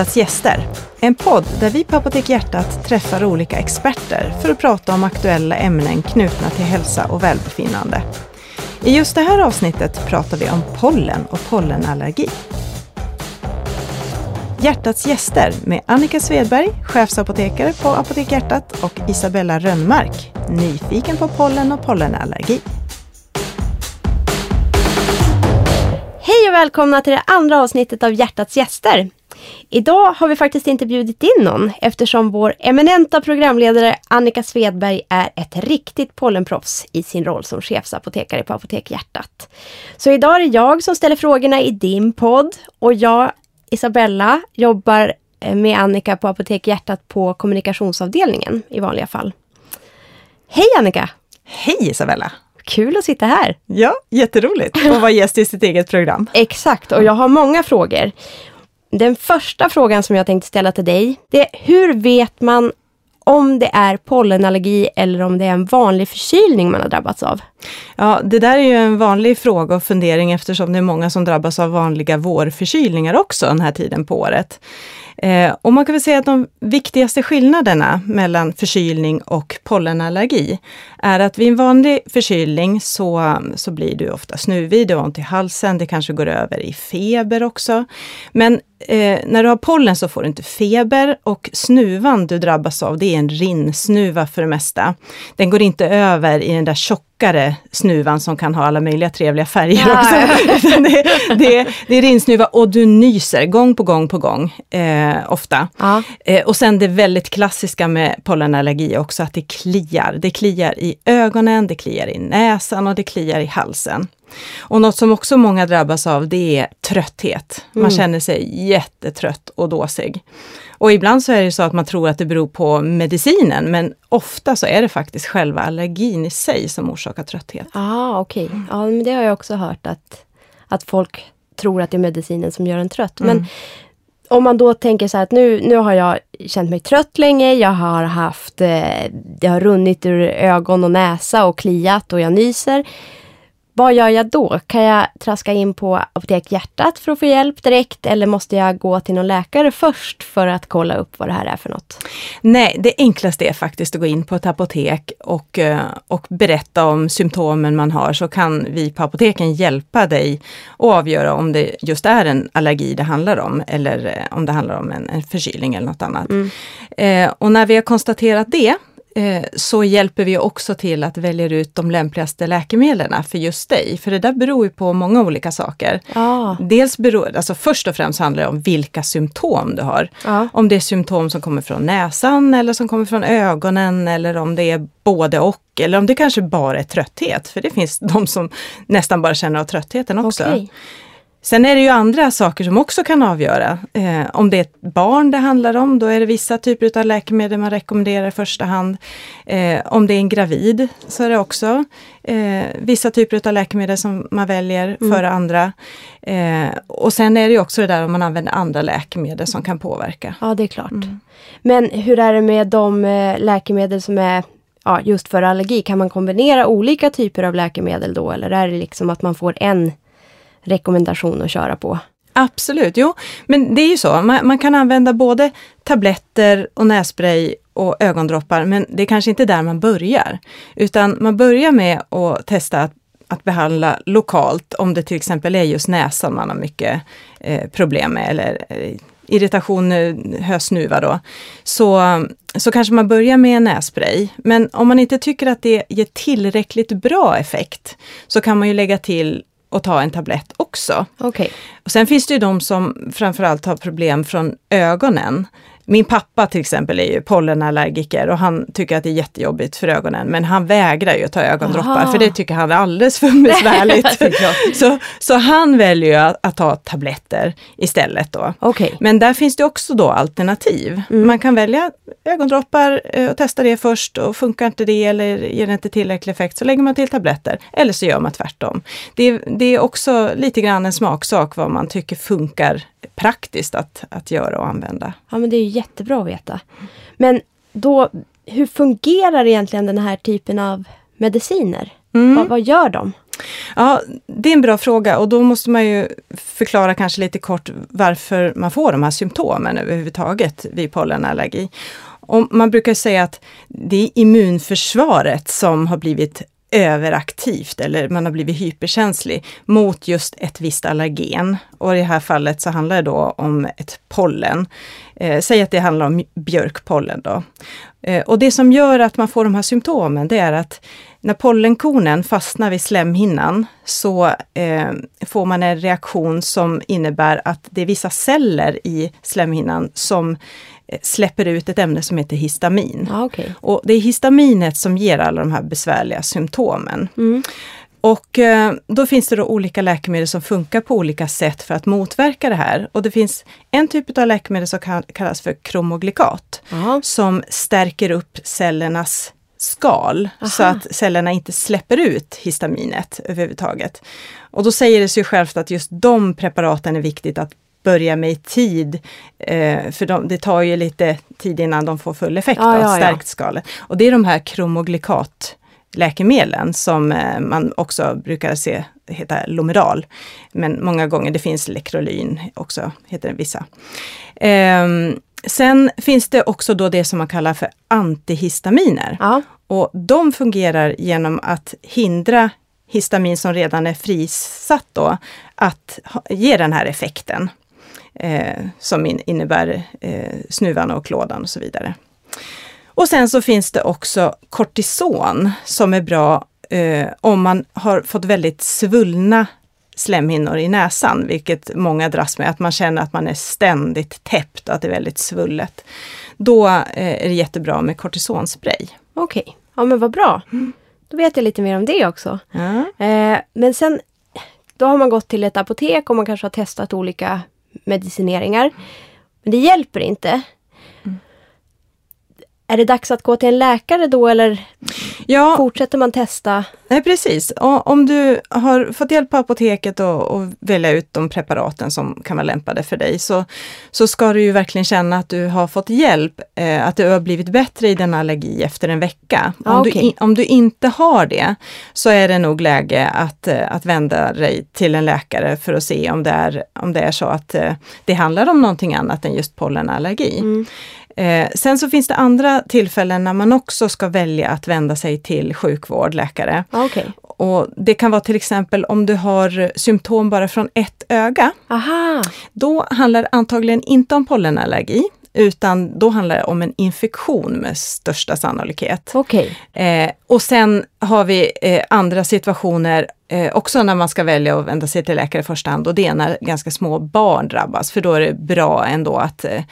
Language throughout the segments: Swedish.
Hjärtats gäster. En podd där vi på Apotek Hjärtat träffar olika experter för att prata om aktuella ämnen knutna till hälsa och välbefinnande. I just det här avsnittet pratar vi om pollen och pollenallergi. Hjärtats gäster med Annika Svedberg, chefsapotekare på Apotek Hjärtat och Isabella Rönnmark, nyfiken på pollen och pollenallergi. Och välkomna till det andra avsnittet av Hjärtats gäster. Idag har vi faktiskt inte bjudit in någon eftersom vår eminenta programledare Annika Svedberg är ett riktigt pollenproffs i sin roll som chefsapotekare på Apotek Hjärtat. Så idag är det jag som ställer frågorna i din podd och jag, Isabella, jobbar eh, med Annika på Apotek Hjärtat på kommunikationsavdelningen i vanliga fall. Hej Annika! Hej Isabella! Kul att sitta här! Ja, jätteroligt att vara gäst i sitt eget program. Exakt, och jag har många frågor. Den första frågan som jag tänkte ställa till dig, det är hur vet man om det är pollenallergi eller om det är en vanlig förkylning man har drabbats av? Ja, det där är ju en vanlig fråga och fundering eftersom det är många som drabbas av vanliga vårförkylningar också den här tiden på året. Eh, och man kan väl säga att de viktigaste skillnaderna mellan förkylning och pollenallergi är att vid en vanlig förkylning så, så blir du ofta snuvig, du har ont i halsen, det kanske går över i feber också. Men eh, när du har pollen så får du inte feber och snuvan du drabbas av, det är en rinnsnuva för det mesta. Den går inte över i den där tjocka tjockare snuvan som kan ha alla möjliga trevliga färger Ja, också. det, det, det är rinnsnuva och du nyser gång på gång på gång, eh, ofta. Ja. Eh, och sen det väldigt klassiska med pollenallergi också, att det kliar. Det kliar i ögonen, det kliar i näsan och det kliar i halsen. Och något som också många drabbas av, det är trötthet. Man Mm. känner sig jättetrött och dåsig. Och ibland så är det så att man tror att det beror på medicinen, men ofta så är det faktiskt själva allergin i sig som orsakar trötthet. Ah, okej. Ja, men det har jag också hört att, att folk tror att det är medicinen som gör en trött. Men Mm. om man då tänker så här att nu, nu har jag känt mig trött länge, jag har haft, eh, det har runnit ur ögon och näsa och kliat och jag nyser. Vad gör jag då? Kan jag traska in på Apotek Hjärtat för att få hjälp direkt eller måste jag gå till någon läkare först för att kolla upp vad det här är för något? Nej, det enklaste är faktiskt att gå in på ett apotek och, eh, och berätta om symptomen man har, så kan vi på apoteken hjälpa dig att avgöra om det just är en allergi det handlar om, eller eh, om det handlar om en, en förkylning eller något annat. Eh, och när vi har konstaterat det, så hjälper vi också till att välja ut de lämpligaste läkemedlen för just dig. För det där beror ju på många olika saker. Ja. Dels beror, alltså först och främst handlar det om vilka symptom du har. Ja. Om det är symptom som kommer från näsan eller som kommer från ögonen eller om det är både och. Eller om det kanske bara är trötthet, för det finns de som nästan bara känner av tröttheten också. Okej. Sen är det ju andra saker som också kan avgöra. Eh, om det är ett barn det handlar om, då är det vissa typer av läkemedel man rekommenderar i första hand. Eh, om det är en gravid så är det också eh, vissa typer av läkemedel som man väljer före andra. Eh, och sen är det ju också det där om man använder andra läkemedel som kan påverka. Ja, det är klart. Men hur är det med de eh, läkemedel som är ja, just för allergi? Kan man kombinera olika typer av läkemedel då? Eller är det liksom att man får en rekommendation att köra på? Absolut, jo. Men det är ju så, man, man kan använda både tabletter och nässpray och ögondroppar, men det är kanske inte där man börjar. Utan man börjar med att testa att, att behandla lokalt, om det till exempel är just näsan man har mycket eh, problem med, eller eh, irritation, eh, hösnuva då. Så, så kanske man börjar med nässpray. Men om man inte tycker att det ger tillräckligt bra effekt, så kan man ju lägga till och ta en tablett också. Okej. Och sen finns det ju de som framförallt har problem från ögonen. Min pappa till exempel är ju pollenallergiker och han tycker att det är jättejobbigt för ögonen, men han vägrar ju att ta ögondroppar Aha. för det tycker han är alldeles för besvärligt. Så, så han väljer ju att, att ta tabletter istället då. Okej. Men där finns det också då alternativ. Mm. Man kan välja ögondroppar eh, och testa det först och funkar inte det eller ger det inte tillräcklig effekt så lägger man till tabletter. Eller så gör man tvärtom. Det, det är också lite grann en smaksak vad man tycker funkar praktiskt att, att göra och använda. Ja, men det är ju jättebra att veta. Men då, hur fungerar egentligen den här typen av mediciner? Mm. Vad, vad gör de? Ja, det är en bra fråga och då måste man ju förklara kanske lite kort varför man får de här symptomen överhuvudtaget vid pollenallergi. Och man brukar säga att det är immunförsvaret som har blivit överaktivt eller man har blivit hyperkänslig mot just ett visst allergen. Och i det här fallet så handlar det då om ett pollen. Eh, säg att det handlar om björkpollen då. Eh, och det som gör att man får de här symptomen, det är att när pollenkornen fastnar vid slemhinnan så eh, får man en reaktion som innebär att det är vissa celler i slemhinnan som eh, släpper ut ett ämne som heter histamin. Ah, okay. Och det är histaminet som ger alla de här besvärliga symptomen. Mm. Och eh, då finns det då olika läkemedel som funkar på olika sätt för att motverka det här. Och det finns en typ av läkemedel som kallas för kromoglikat, Aha. som stärker upp cellernas skal Aha. så att cellerna inte släpper ut histaminet överhuvudtaget. Och då säger det sig självt att just de preparaten är viktigt att börja med i tid. Eh, för de, det tar ju lite tid innan de får full effekt Ja, av ja, ja. stärkt skalet. Och det är de här kromoglikat läkemedlen som eh, man också brukar se heta Lomeral. Men många gånger, det finns Lectrolyn också, heter det vissa. Ehm, sen finns det också då det som man kallar för antihistaminer. Ja. Och de fungerar genom att hindra histamin som redan är frisatt då, att ge den här effekten. Eh, som in, innebär eh, snuvan och klådan och så vidare. Och sen så finns det också kortison som är bra eh, om man har fått väldigt svullna slemhinnor i näsan, vilket många dras med, att man känner att man är ständigt täppt att det är väldigt svullet. Då eh, är det jättebra med kortisonspray. Okej, ja men vad bra. Mm. Då vet jag lite mer om det också. Ja. Eh, men sen, då har man gått till ett apotek och man kanske har testat olika medicineringar. Men det hjälper inte. Är det dags att gå till en läkare då eller Ja, fortsätter man testa? nej, precis. Och om du har fått hjälp på apoteket och, och välja ut de preparaten som kan vara lämpade för dig, så, så ska du ju verkligen känna att du har fått hjälp, eh, att du har blivit bättre i din allergi efter en vecka. Om, du, okej. in- om du inte har det, så är det nog läge att, eh, att vända dig till en läkare för att se om det är, om det är så att eh, det handlar om någonting annat än just pollenallergi. Mm. Eh, sen så finns det andra tillfällen när man också ska välja att vända sig till sjukvård, läkare. Ja, Okej. Och det kan vara till exempel om du har symptom bara från ett öga. Aha, Då handlar det antagligen inte om pollenallergi, utan då handlar det om en infektion med största sannolikhet. okej. Eh, och sen har vi eh, andra situationer eh, också när man ska välja att vända sig till läkare i första hand och det är när ganska små barn drabbas, för då är det bra ändå att eh,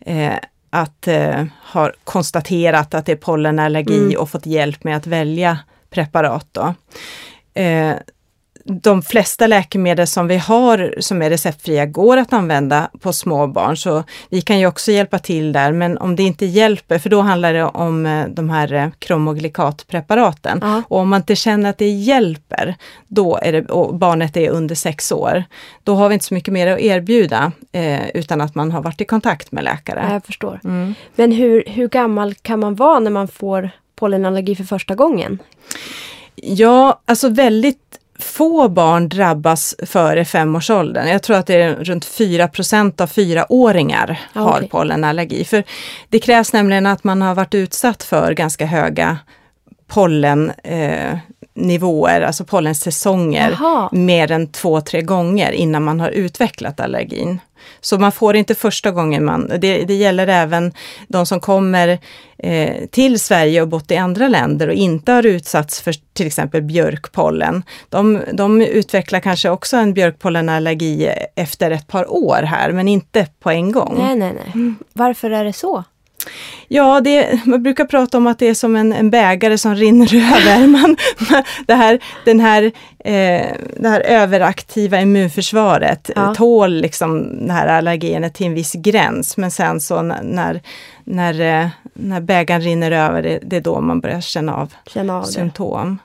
eh, att eh, ha konstaterat att det är pollenallergi Mm. och fått hjälp med att välja preparat. Då. Eh, de flesta läkemedel som vi har som är receptfria går att använda på små barn, så vi kan ju också hjälpa till där. Men om det inte hjälper, för då handlar det om eh, de här eh, kromoglikatpreparaten. Ja. Och om man inte känner att det hjälper, då är det, och barnet är under sex år, då har vi inte så mycket mer att erbjuda eh, utan att man har varit i kontakt med läkare. Ja, Jag förstår. Mm. Men hur, hur gammal kan man vara när man får pollenallergi för första gången? Ja, alltså väldigt få barn drabbas före femårsåldern. Jag tror att det är runt 4% av fyraåringar Ja, har pollenallergi. För det krävs nämligen att man har varit utsatt för ganska höga pollennivåer, eh, alltså pollensäsonger, Jaha. mer än två, tre gånger innan man har utvecklat allergin. Så man får inte första gången man, det, det gäller även de som kommer eh, till Sverige och bott i andra länder och inte har utsatts för till exempel björkpollen. De, de utvecklar kanske också en björkpollenallergi efter ett par år här, men inte på en gång. Nej, nej, nej. Varför är det så? Ja, det, man brukar prata om att det är som en, en bägare som rinner över. Man, det, här, den här, eh, det här överaktiva immunförsvaret Ja. eh, tål liksom det här allergenet till en viss gräns. Men sen så när, när, eh, när bägaren rinner över, det, det är då man börjar känna av Känna av symptom.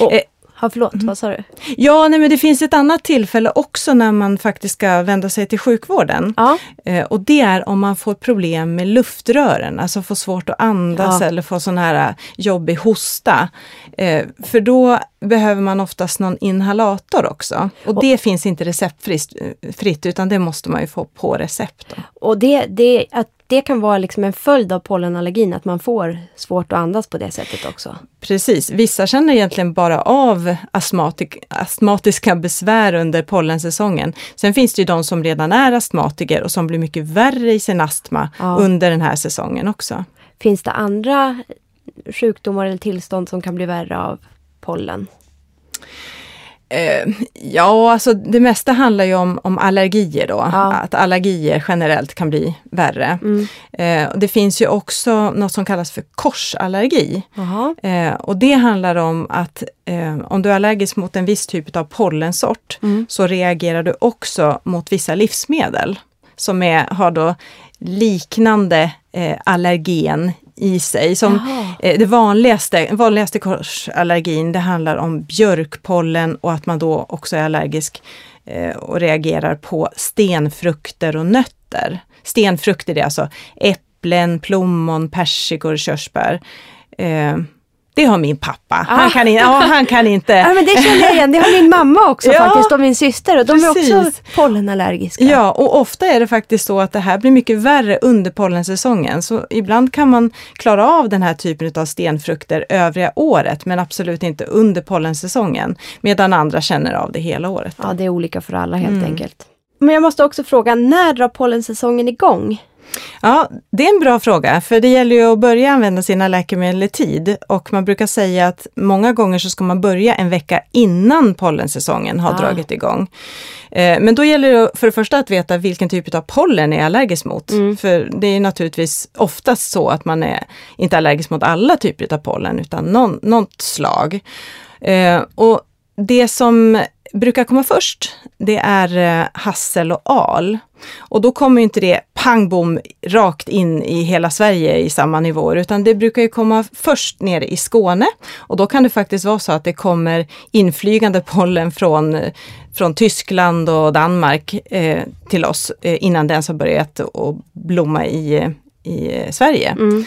Och, Eh, Ja, förlåt, vad sa du? Ja, nej, men det finns ett annat tillfälle också när man faktiskt ska vända sig till sjukvården. Ja, Eh, och det är om man får problem med luftrören, alltså får svårt att andas Ja. eller får sån här eh, jobbig hosta. Eh, för då behöver man oftast någon inhalator också. Och det finns inte receptfritt, eh, fritt, utan det måste man ju få på recept. Då. och det, det, att det kan vara liksom en följd av pollenallergin, att man får svårt att andas på det sättet också. Precis, vissa känner egentligen bara av astmatik, astmatiska besvär under pollensäsongen. Sen finns det ju de som redan är astmatiker och som blir mycket värre i sin astma Ja. under den här säsongen också. Finns det andra sjukdomar eller tillstånd som kan bli värre av pollen? Eh, ja, alltså det mesta handlar ju om, om allergier då. Ja. Att allergier generellt kan bli värre. Mm. Eh, det finns ju också något som kallas för korsallergi. Eh, och det handlar om att eh, om du är allergisk mot en viss typ av pollensort Mm. så reagerar du också mot vissa livsmedel som är, har då liknande eh, allergen i sig. Som, eh, det vanligaste, vanligaste korsallergin det handlar om björkpollen och att man då också är allergisk eh, och reagerar på stenfrukter och nötter. Stenfrukter det är alltså äpplen, plommon, persikor, körsbär. Eh, det har min pappa. Han, Ah. kan in, ja, han kan inte Ja, men det känner jag igen. Det har min mamma också Ja, faktiskt och min syster. Och de är också precis. pollenallergiska. Ja, och ofta är det faktiskt så att det här blir mycket värre under pollensäsongen. Så ibland kan man klara av den här typen av stenfrukter övriga året, men absolut inte under pollensäsongen. Medan andra känner av det hela året. Ja, det är olika för alla helt Mm. enkelt. Men jag måste också fråga, när drar pollensäsongen igång? Ja, det är en bra fråga, för det gäller ju att börja använda sina läkemedel i tid. Och man brukar säga att många gånger så ska man börja en vecka innan pollensäsongen har Ah. dragit igång. Eh, Men då gäller det för det första att veta vilken typ av pollen är allergisk mot. Mm. För det är naturligtvis oftast så att man är inte allergisk mot alla typer av pollen, utan någon, något slag. Eh, Och det som brukar komma först, det är eh, hassel och al. Och då kommer inte det pang bom rakt in i hela Sverige i samma nivåer, utan det brukar ju komma först nere i Skåne. Och då kan det faktiskt vara så att det kommer inflygande pollen från, eh, från Tyskland och Danmark eh, till oss eh, innan den har börjat att blomma i, eh, i Sverige. Mm.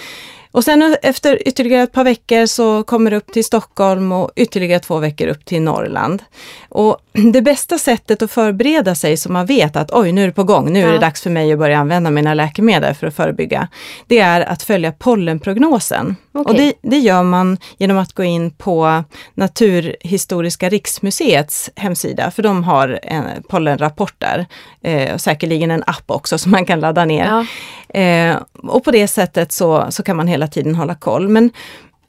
Och sen efter ytterligare ett par veckor så kommer det upp till Stockholm och ytterligare två veckor upp till Norrland. Och det bästa sättet att förbereda sig så man vet att oj, nu är det på gång, nu är det Ja. dags för mig att börja använda mina läkemedel för att förebygga. Det är att följa pollenprognosen. Okej. Och det, det gör man genom att gå in på Naturhistoriska riksmuseets hemsida, för de har en pollenrapport där. Eh, och säkerligen en app också som man kan ladda ner. Ja. Eh, och på det sättet så, så kan man hela tiden hålla koll. Men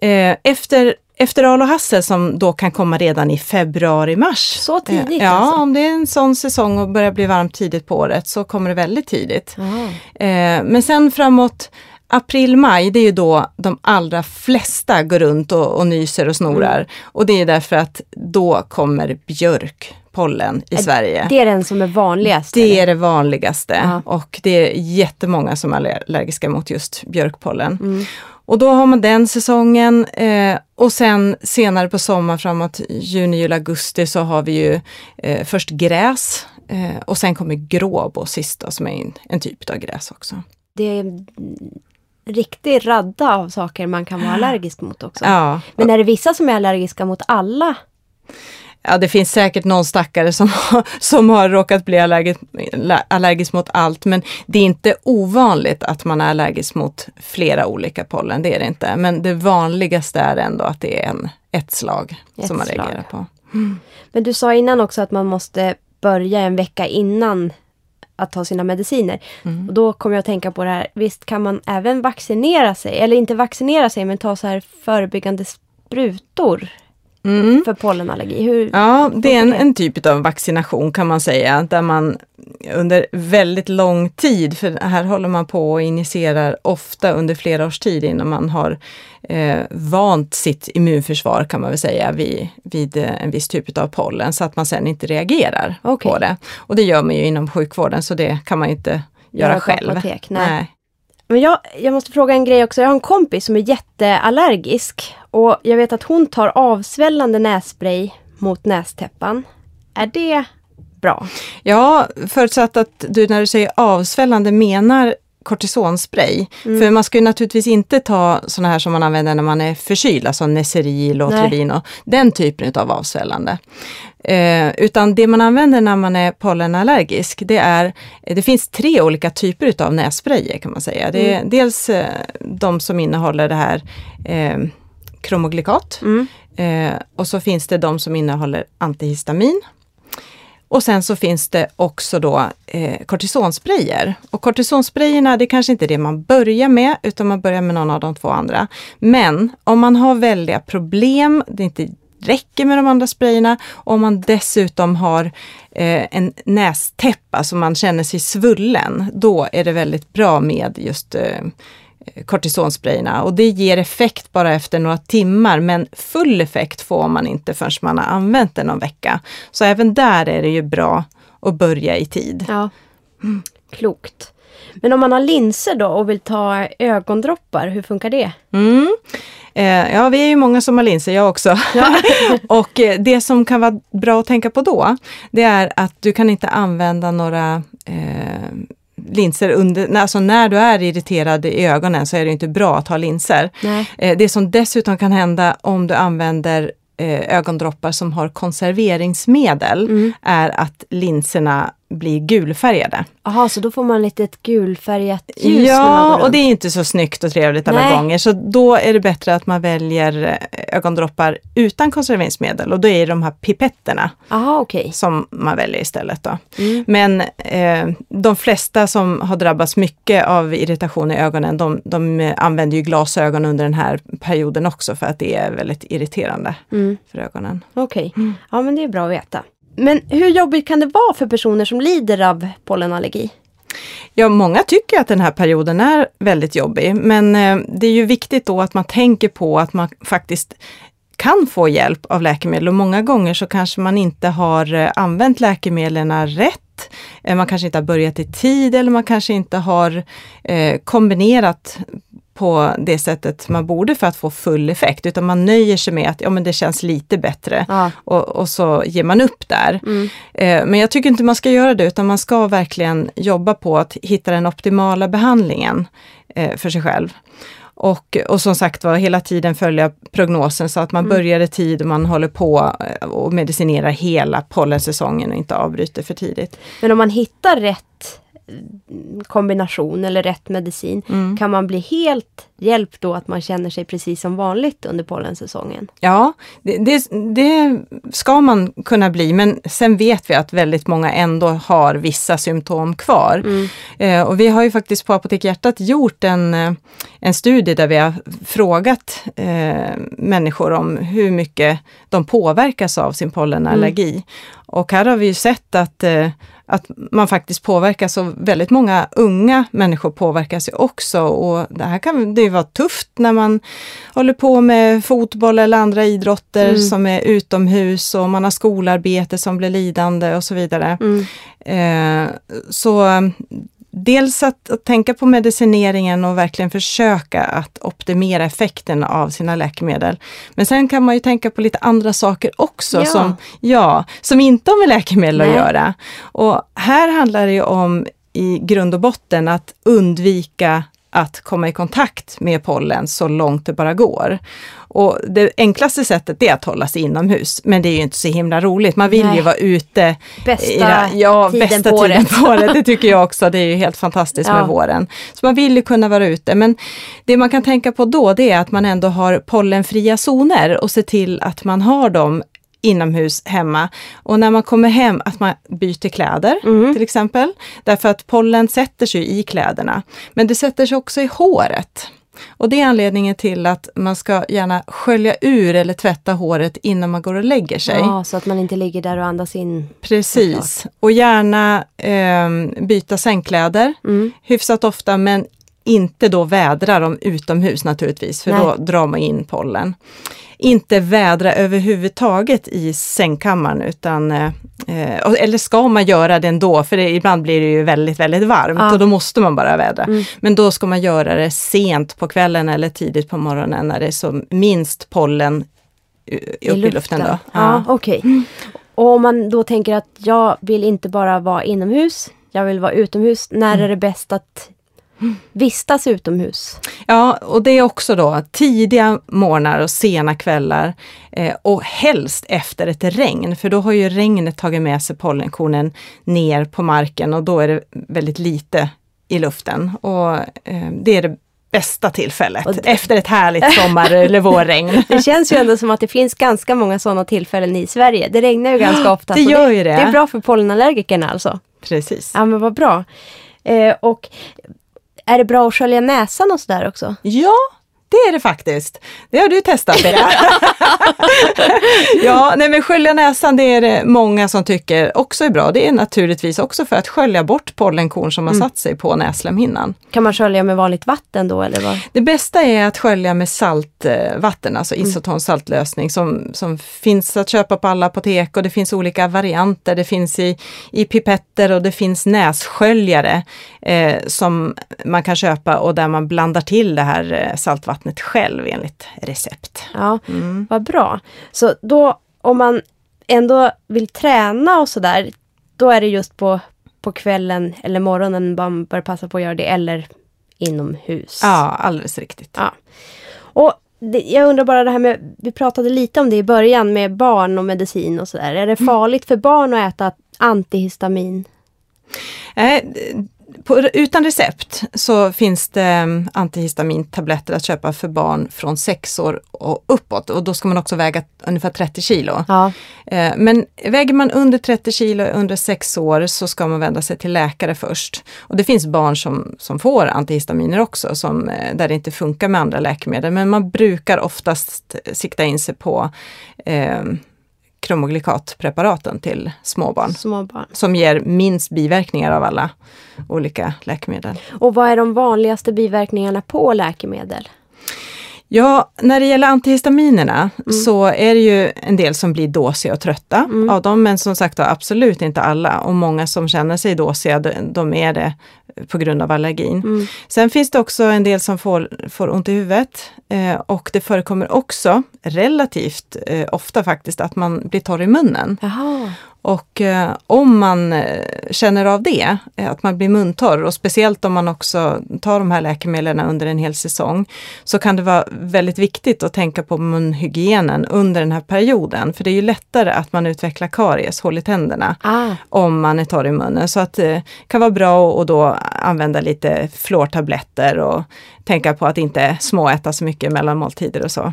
eh, efter, efter al och hassel som då kan komma redan i februari-mars. Så tidigt ja, alltså? om det är en sån säsong och börjar bli varmt tidigt på året så kommer det väldigt tidigt. Jaha. Eh, men sen framåt april-maj, det är ju då de allra flesta går runt och, och nyser och snorar. Mm. Och det är därför att då kommer björkpollen i Sverige. Det är den som är vanligast? Det eller? är det vanligaste Ja. och det är jättemånga som är aller- allergiska mot just björkpollen. Mm. Och då har man den säsongen eh, och sen senare på sommaren framåt juni, juli, augusti så har vi ju eh, först gräs eh, och sen kommer gråbo sist då, som är en, en typ av gräs också. Det är en riktig radda av saker man kan vara allergisk mot också. Ja, Men är det vissa som är allergiska mot alla? Ja, det finns säkert någon stackare som, har- som har råkat bli allergisk, allergisk mot allt, men det är inte ovanligt att man är allergisk mot flera olika pollen, det är det inte. Men det vanligaste är ändå att det är en, ett slag Ett som man slag. reagerar på. Men du sa innan också att man måste börja en vecka innan att ta sina mediciner. Mm. Och då kommer jag att tänka på det här, visst kan man även vaccinera sig, eller inte vaccinera sig, men ta så här förebyggande sprutor Mm. för pollenallergi. Hur, Ja, det är en, en typ av vaccination kan man säga, där man under väldigt lång tid, för här håller man på och injicerar ofta under flera års tid innan man har eh, vant sitt immunförsvar kan man väl säga vid, vid eh, en viss typ av pollen så att man sen inte reagerar Okej. på det. Och det gör man ju inom sjukvården så det kan man inte göra, själv. apotek, nej. Men jag, jag måste fråga en grej också. Jag har en kompis som är jätteallergisk. Och jag vet att hon tar avsvällande nässpray mot nästäppan. Är det bra? Ja, förutsatt att du när du säger avsvällande menar kortisonspray. Mm. För man ska ju naturligtvis inte ta sådana här som man använder när man är förkyld, alltså Neseril och Trevin och den typen av avsvällande. Eh, utan det man använder när man är pollenallergisk, det är, det finns tre olika typer utav nässprayer kan man säga. Det är mm. dels eh, de som innehåller det här eh, kromoglikat mm. eh, och så finns det de som innehåller antihistamin och sen så finns det också då eh, kortisonsprayer. Och kortisonsprayerna, det är kanske inte är det man börjar med, utan man börjar med någon av de två andra. Men om man har väldiga problem, det inte räcker med de andra sprayerna, och om man dessutom har eh, en nästäppa, så alltså man känner sig svullen, då är det väldigt bra med just eh, kortisonsprayerna och det ger effekt bara efter några timmar men full effekt får man inte förrän man har använt den någon vecka. Så även där är det ju bra att börja i tid. Ja, mm. Klokt. Men om man har linser då och vill ta ögondroppar, hur funkar det? Mm. Eh, ja, vi är ju många som har linser, jag också. Ja. och eh, det som kan vara bra att tänka på då, det är att du kan inte använda några eh, linser under, alltså när du är irriterad i ögonen så är det inte bra att ha linser. Eh, det som dessutom kan hända om du använder eh, ögondroppar som har konserveringsmedel mm. är att linserna blir gulfärgade. Jaha, så då får man lite ett gulfärgat ljus? Ja, och det är inte så snyggt och trevligt alla Nej. gånger. Så då är det bättre att man väljer eh, ögondroppar utan konserveringsmedel och då är det de här pipetterna Aha, okay. som man väljer istället. Då. Mm. Men eh, de flesta som har drabbats mycket av irritation i ögonen, de, de använder ju glasögon under den här perioden också för att det är väldigt irriterande mm. för ögonen. Okej, okay. mm. ja men det är bra att veta. Men hur jobbigt kan det vara för personer som lider av pollenallergi? Ja, många tycker att den här perioden är väldigt jobbig, men eh, det är ju viktigt då att man tänker på att man faktiskt kan få hjälp av läkemedel och många gånger så kanske man inte har eh, använt läkemedlen rätt. Eh, man kanske inte har börjat i tid eller man kanske inte har kombinerat på det sättet man borde för att få full effekt, utan man nöjer sig med att ja, men det känns lite bättre ja. och, och, så ger man upp där. Mm. Eh, men jag tycker inte man ska göra det, utan man ska verkligen jobba på att hitta den optimala behandlingen eh, för sig själv. Och, och som sagt var, hela tiden följa prognosen så att man mm. börjar i tid och man håller på eh, och medicinerar hela pollensäsongen och inte avbryter för tidigt. Men om man hittar rätt kombination eller rätt medicin mm. kan man bli helt hjälpt då att man känner sig precis som vanligt under pollensäsongen? Ja, det, det, det, ska man kunna bli men sen vet vi att väldigt många ändå har vissa symptom kvar. Mm. Eh, och vi har ju faktiskt på Apotek Hjärtat gjort en, eh, en studie där vi har frågat eh, människor om hur mycket de påverkas av sin pollenallergi. Mm. Och här har vi ju sett att eh, att man faktiskt påverkas och väldigt många unga människor påverkas ju också och det här kan det vara tufft när man håller på med fotboll eller andra idrotter mm. som är utomhus och man har skolarbete som blir lidande och så vidare. Mm. Eh, så dels att, att, tänka på medicineringen och verkligen försöka att optimera effekten av sina läkemedel. Men sen kan man ju tänka på lite andra saker också ja. som, ja, som inte har med läkemedel Nej. att göra. Och här handlar det ju om i grund och botten att undvika att komma i kontakt med pollen så långt det bara går. Och det enklaste sättet är att hålla sig inomhus, men det är ju inte så himla roligt. Man vill Nej. ju vara ute. Bästa i, ja, tiden bästa på tiden på året. Det tycker jag också. Det är ju helt fantastiskt ja. med våren. Så man vill ju kunna vara ute, men det man kan tänka på då, det är att man ändå har pollenfria zoner och se till att man har dem inomhus hemma. Och när man kommer hem att man byter kläder mm. till exempel. Därför att pollen sätter sig i kläderna. Men det sätter sig också i håret. Och det är anledningen till att man ska gärna skölja ur eller tvätta håret innan man går och lägger sig. Ja, så att man inte ligger där och andas in. Precis. Och gärna eh, byta sängkläder mm. hyfsat ofta men inte då vädra dem utomhus naturligtvis, för Nej. då drar man in pollen inte vädra överhuvudtaget i sängkammaren utan eh, eller ska man göra det ändå, för det, ibland blir det ju väldigt, väldigt varmt ja. och då måste man bara vädra. Mm. Men då ska man göra det sent på kvällen eller tidigt på morgonen när det är som minst pollen i, upp i luften. Då. Ja, okej. Okay. Och om man då tänker att jag vill inte bara vara inomhus, jag vill vara utomhus. När mm. är det bäst att vistas utomhus? Ja, och det är också då tidiga morgnar och sena kvällar eh, och helst efter ett regn, för då har ju regnet tagit med sig pollenkornen ner på marken och då är det väldigt lite i luften. Och eh, det är det bästa tillfället det... efter ett härligt sommar eller vårregn. Det känns ju ändå som att det finns ganska många sådana tillfällen i Sverige. Det regnar ju ganska ofta. Det gör ju det. Det är bra för pollenallergikerna alltså. Precis. Ja men vad bra. Eh, och är det bra att skölja näsan och sådär också? Ja, det är det faktiskt. Det har du testat. ja, nej men skölja näsan det är det många som tycker också är bra. Det är naturligtvis också för att skölja bort pollenkorn som har mm. satt sig på näslemhinnan. Kan man skölja med vanligt vatten då eller vad? Det bästa är att skölja med saltvatten, alltså mm. isoton saltlösning som, som finns att köpa på alla apotek och det finns olika varianter. Det finns i, i pipetter och det finns nässköljare eh, som man kan köpa och där man blandar till det här eh, saltvattnet vattnet själv enligt recept. Ja, mm. Vad bra. Så då om man ändå vill träna och sådär, då är det just på, på kvällen eller morgonen man bör passa på att göra det eller inomhus. Ja, alldeles riktigt. Ja. Och det, jag undrar bara det här med, vi pratade lite om det i början med barn och medicin och sådär. Är det mm. farligt för barn att äta antihistamin? Nej, på, utan recept så finns det mm, antihistamintabletter att köpa för barn från 6 år och uppåt och då ska man också väga ungefär 30 kilo. Ja. Eh, men väger man under 30 kilo under 6 år så ska man vända sig till läkare först. Och det finns barn som, som får antihistaminer också, som, eh, där det inte funkar med andra läkemedel. Men man brukar oftast sikta in sig på eh, kromoglikatpreparaten till småbarn. småbarn. Som ger minst biverkningar av alla olika läkemedel. Och vad är de vanligaste biverkningarna på läkemedel? Ja, när det gäller antihistaminerna mm. så är det ju en del som blir dåsiga och trötta mm. av dem, men som sagt absolut inte alla. Och många som känner sig dåsiga, de är det på grund av allergin. Mm. Sen finns det också en del som får, får ont i huvudet eh, och det förekommer också relativt eh, ofta faktiskt att man blir torr i munnen. Jaha. Och eh, om man eh, känner av det, eh, att man blir muntorr och speciellt om man också tar de här läkemedlen under en hel säsong, så kan det vara väldigt viktigt att tänka på munhygienen under den här perioden. För det är ju lättare att man utvecklar karies, hål i tänderna, ah. om man är torr i munnen. Så att det kan vara bra att då använda lite fluortabletter och tänka på att inte småäta så mycket mellan måltider och så.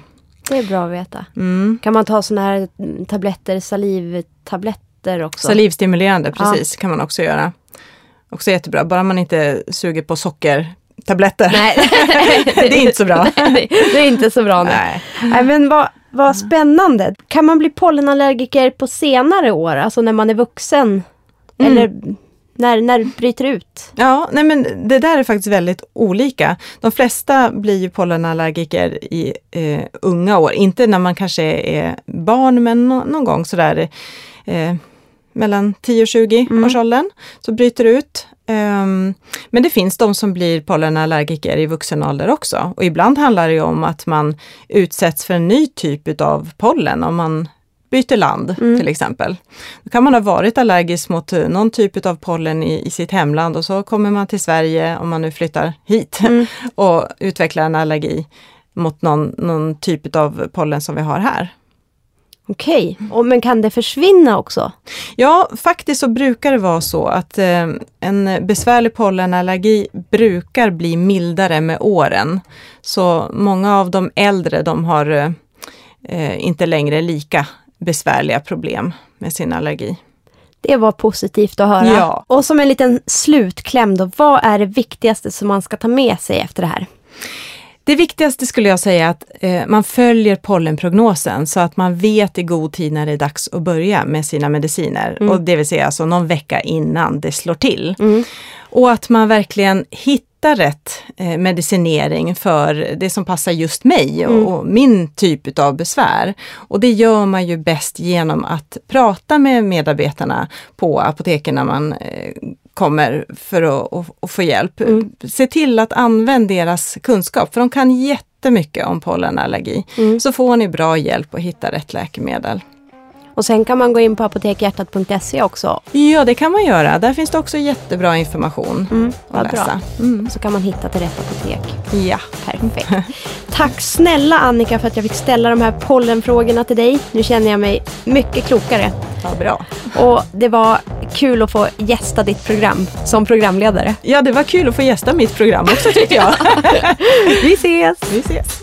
Det är bra att veta. Mm. Kan man ta sådana här tabletter, salivtabletter tabletter också. Salivstimulerande, precis, ja. kan man också göra. Också jättebra, bara man inte suger på sockertabletter. Nej. det är inte så bra. Nej, det är inte så bra. Nej. Nej men vad, vad spännande. Kan man bli pollenallergiker på senare år, alltså när man är vuxen? Mm. Eller när, när det bryter ut? Ja, nej men det där är faktiskt väldigt olika. De flesta blir ju pollenallergiker i eh, unga år, inte när man kanske är barn, men no någon gång sådär eh, mellan 10 och 20 mm. årsåldern, så bryter ut. Um, men det finns de som blir pollenallergiker i vuxen ålder också. Och ibland handlar det om att man utsätts för en ny typ av pollen om man byter land mm. till exempel. Då kan man ha varit allergisk mot någon typ av pollen i, i sitt hemland och så kommer man till Sverige, om man nu flyttar hit, mm. och utvecklar en allergi mot någon, någon typ av pollen som vi har här. Okej, okay. men kan det försvinna också? Ja, faktiskt så brukar det vara så att eh, en besvärlig pollenallergi brukar bli mildare med åren. Så många av de äldre de har eh, inte längre lika besvärliga problem med sin allergi. Det var positivt att höra. Ja. Och som en liten slutkläm då, vad är det viktigaste som man ska ta med sig efter det här? Det viktigaste skulle jag säga att eh, man följer pollenprognosen så att man vet i god tid när det är dags att börja med sina mediciner. Mm. Och det vill säga alltså någon vecka innan det slår till. Mm. Och att man verkligen hittar rätt eh, medicinering för det som passar just mig och, mm. och, min typ av besvär. Och det gör man ju bäst genom att prata med medarbetarna på apoteken när man eh, kommer för att, att, att få hjälp. Mm. Se till att använda deras kunskap, för de kan jätte jättemycket om pollenallergi. Mm. Så får ni bra hjälp att hitta rätt läkemedel. Och sen kan man gå in på apotekhjärtat.se också. Ja, det kan man göra. Där finns det också jättebra information Mm, att läsa. Mm. Så kan man hitta till rätt apotek. Ja. Perfekt. Tack snälla Annika för att jag fick ställa de här pollenfrågorna till dig. Nu känner jag mig mycket klokare. ja, bra. Och det var kul att få gästa ditt program som programledare. Ja, det var kul att få gästa mitt program också tycker jag. Vi ses! Vi ses.